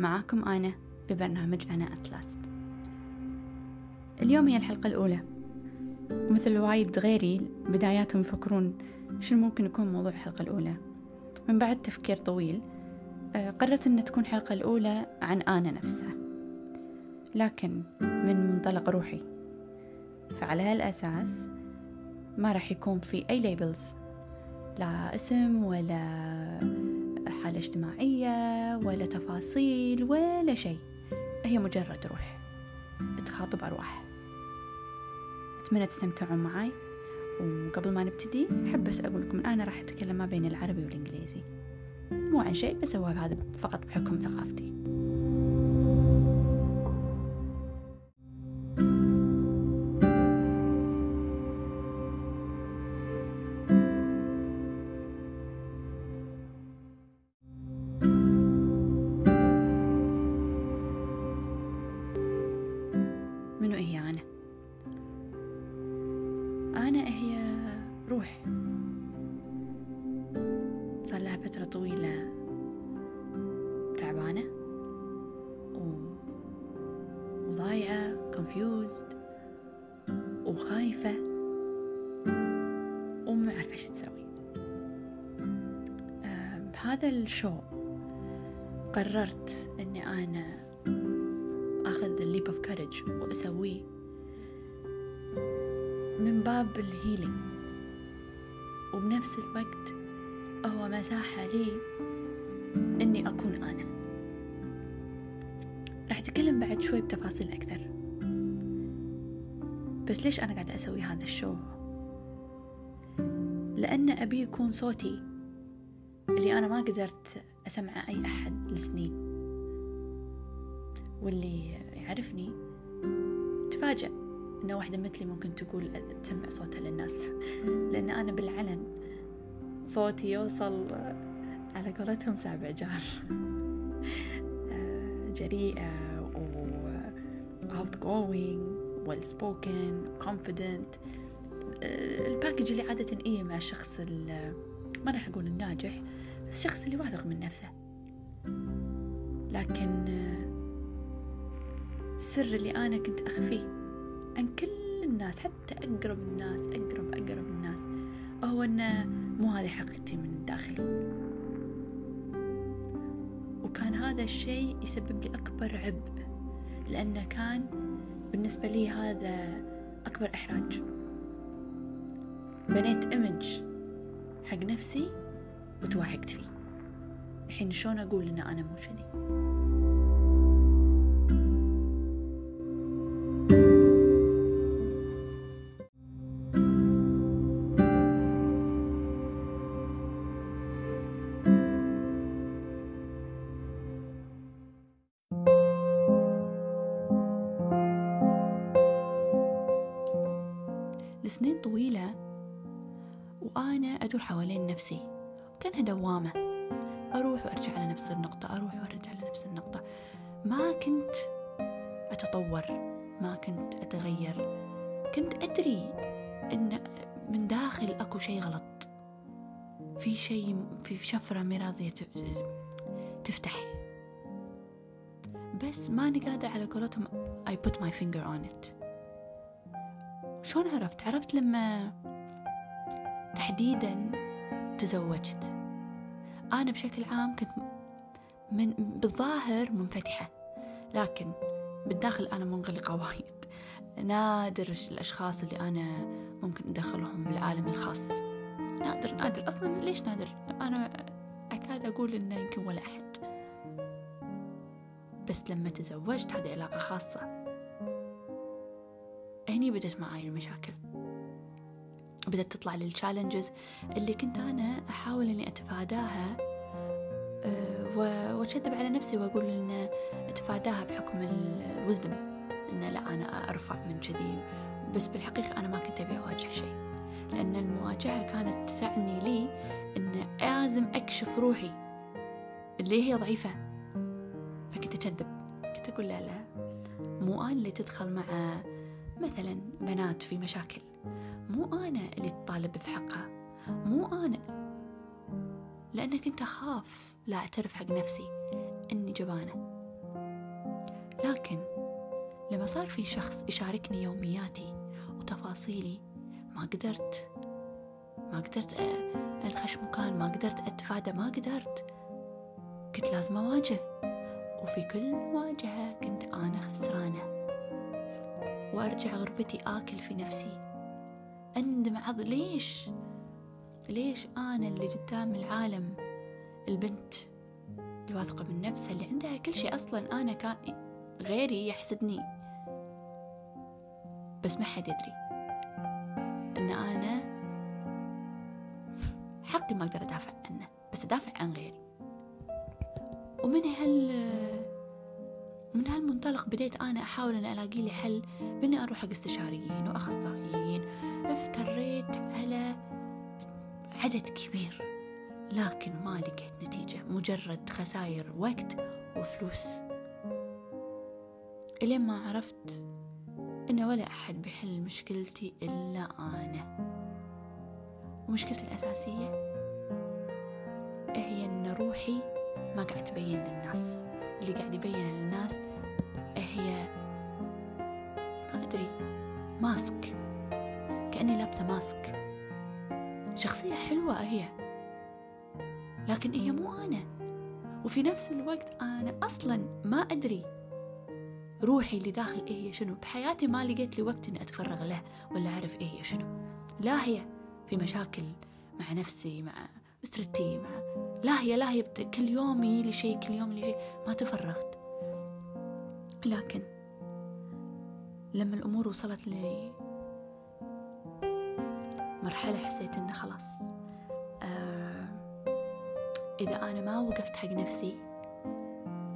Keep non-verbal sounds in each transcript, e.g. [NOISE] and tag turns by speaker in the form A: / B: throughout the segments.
A: معاكم أنا ببرنامج أنا أتلاست اليوم هي الحلقة الأولى. ومثل وايد غيري بداياتهم يفكرون شنو ممكن يكون موضوع الحلقة الأولى. من بعد تفكير طويل آه، قررت أن تكون الحلقة الأولى عن أنا نفسها. لكن من منطلق روحي. فعلى هالأساس ما راح يكون في أي ليبلز لا اسم ولا حالة اجتماعية ولا تفاصيل ولا شيء. هي مجرد روح. تخاطب أرواح. أتمنى تستمتعون معاي. وقبل ما نبتدي أحب بس أقول لكم أنا راح أتكلم ما بين العربي والإنجليزي. مو عن شيء بس هو هذا فقط بحكم ثقافتي. وخايفة. وما عارفة إيش تسوي. آه، بهذا ال show قررت إني أنا أخذ ال leap of courage وأسويه من باب ال healing وبنفس الوقت هو مساحة لي إني أكون أنا. راح أتكلم بعد شوي بتفاصيل أكثر. بس ليش أنا قاعدة أسوي هذا الشو؟ لأن أبي يكون صوتي اللي أنا ما قدرت أسمعه أي أحد لسنين. واللي يعرفني تفاجأ إن واحدة مثلي ممكن تقول تسمع صوتها للناس. لأن أنا بالعلن صوتي يوصل على قولتهم سابع جار. [LAUGHS] آه، جريئة و outgoing spoken confident. آه، الباكج اللي عادة إيه مع الشخص ال- ما راح أقول الناجح بس الشخص اللي واثق من نفسه. لكن آه، السر اللي أنا كنت أخفيه عن كل الناس حتى أقرب الناس أقرب أقرب الناس هو أن مو هذه حقيقتي من داخلي. وكان هذا الشيء يسبب لي أكبر عبء لأنه كان بالنسبة لي هذا أكبر إحراج. بنيت إيمج حق نفسي وتوهقت فيه. الحين شلون أقول إن أنا مو كذي؟ لسنين طويلة وأنا أدور حوالين نفسي. كانها دوامة أروح وأرجع على نفس النقطة أروح وأرجع على نفس النقطة. ما كنت أتطور ما كنت أتغير. كنت أدري إن من داخل أكو شيء غلط. في شيء في شفرة مي راضية ت- تفتح. بس ماني قادرة على قولتهم I put my finger on it. شلون عرفت؟ عرفت لما تحديدا تزوجت. أنا بشكل عام كنت من بالظاهر منفتحة لكن بالداخل أنا منغلقة وايد. نادر الأشخاص اللي أنا ممكن أدخلهم بالعالم الخاص. نادر نادر. أصلا ليش نادر؟ أنا أكاد أقول إنه يمكن ولا أحد. بس لما تزوجت هذه علاقة خاصة. هني بدت معاي المشاكل. بدأت تطلع لي التشالنجز اللي كنت أنا أحاول إني أتفاداها و- وأكذب على نفسي وأقول إن أتفاداها بحكم الوزدم إن لا أنا أرفع من كذي. بس بالحقيقة أنا ما كنت أبي أواجه شيء لأن المواجهة كانت تعني لي إن لازم أكشف روحي اللي هي ضعيفة. فكنت أكذب كنت أقول لا لا مو أنا اللي تدخل مع مثلا بنات في مشاكل. مو أنا اللي تطالب بحقها مو أنا. لأن كنت أخاف لا أعترف حق نفسي. إني جبانة. لكن لما صار في شخص يشاركني يومياتي وتفاصيلي ما قدرت. ما قدرت أنخش مكان ما قدرت أتفادى ما قدرت. كنت لازم أواجه. وفي كل مواجهة كنت أنا خسرانة. وأرجع غرفتي آكل في نفسي. أندم عض ليش؟ ليش أنا اللي قدام العالم؟ البنت الواثقة من نفسها اللي عندها كل شيء أصلا أنا كان غيري يحسدني. بس ما حد يدري أن أنا حقي ما أقدر أدافع عنه بس أدافع عن غيري. ومن هال من هالمنطلق بديت أنا أحاول أن ألاقي لي حل بإني أروح حق استشاريين وأخصائيين. افتريت على عدد كبير لكن ما لقيت نتيجة. مجرد خسائر وقت وفلوس. إلين ما عرفت إن ولا أحد بيحل مشكلتي إلا أنا. ومشكلتي الأساسية هي إن روحي ما قاعد تبين للناس. اللي قاعد يبين للناس هي ما أدري ماسك كأني لابسة ماسك. شخصية حلوة هي لكن هي مو أنا. وفي نفس الوقت أنا أصلا ما أدري روحي اللي داخل إيه هي شنو. بحياتي ما لقيت لي وقت إني أتفرغ له ولا أعرف إيه هي شنو. لا هي في مشاكل مع نفسي مع أسرتي مع لا هي لا هي كل يوم يجي شيء كل يوم يجي شيء. ما تفرغت. لكن لما الأمور وصلت لي مرحلة حسيت إنه خلاص آه إذا أنا ما وقفت حق نفسي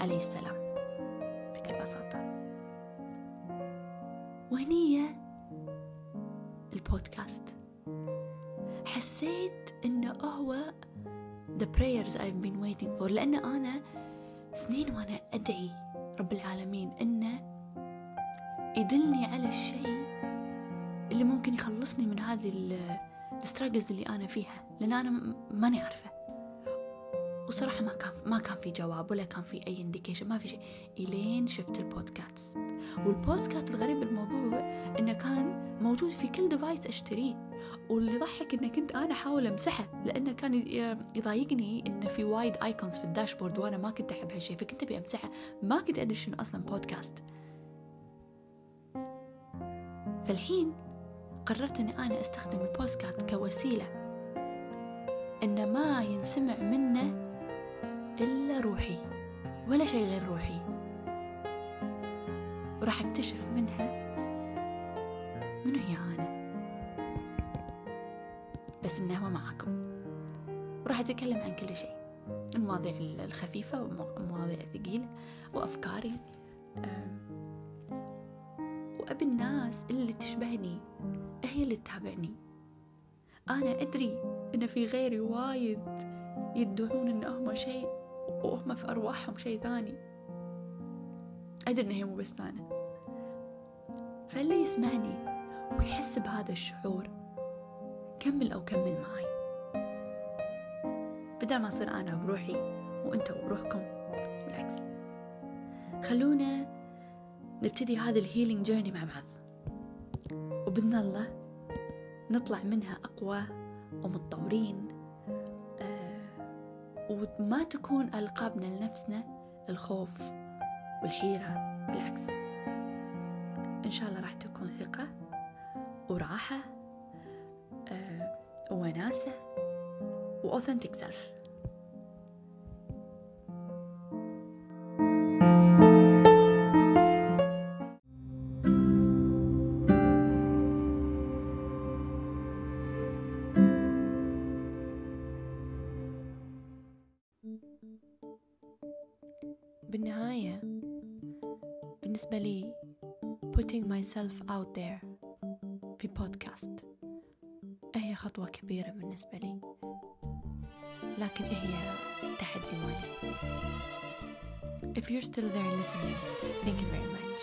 A: عليه السلام. بكل بساطة. وهنية البودكاست. حسيت إنه هو the prayers I've been waiting for. لأن أنا سنين وأنا أدعي رب العالمين إنه يدلني على الشيء اللي ممكن يخلصني من هذه ال struggles اللي أنا فيها. لأن أنا ماني عارفة. وصراحة ما كان ما كان في جواب ولا كان في أي indication ما في شيء. إلين شفت البودكاست. والبودكاست الغريب بالموضوع إنه كان موجود في كل device أشتريه. واللي ضحك إنه كنت أنا أحاول أمسحه لأنه كان يضايقني إنه في وايد icons في ال dashboard وأنا ما كنت أحب هالشيء فكنت أبي أمسحه. ما كنت أدري شنو أصلا بودكاست فالحين قررت أني أنا أستخدم البودكاست كوسيلة. أن ما ينسمع منه إلا روحي ولا شيء غير روحي. وراح أكتشف منها منو هي أنا. بس هو معاكم وراح أتكلم عن كل شيء. المواضيع الخفيفة والمواضيع الثقيلة وأفكاري. وأبي الناس اللي تشبهني هي اللي تتابعني. أنا أدري إن في غيري وايد يدعون إن هم شيء وهم في أرواحهم شيء ثاني. أدري إن هي مو بس أنا. فاللي يسمعني ويحس بهذا الشعور كمل أو كمل معي. بدل ما أصير أنا بروحي وأنتوا بروحكم بالعكس. خلونا نبتدي هذه الهيلينج جيرني مع بعض. وبإذن الله نطلع منها أقوى ومتطورين وما تكون ألقابنا لنفسنا الخوف والحيرة بالعكس. إن شاء الله راح تكون ثقة وراحة آه وناسة وأوثنتيك سيلف. بالنسبة لي putting myself out there في بودكاست هي خطوة كبيرة بالنسبة لي لكن هي تحدي مالي If you're still there listening, thank you very much.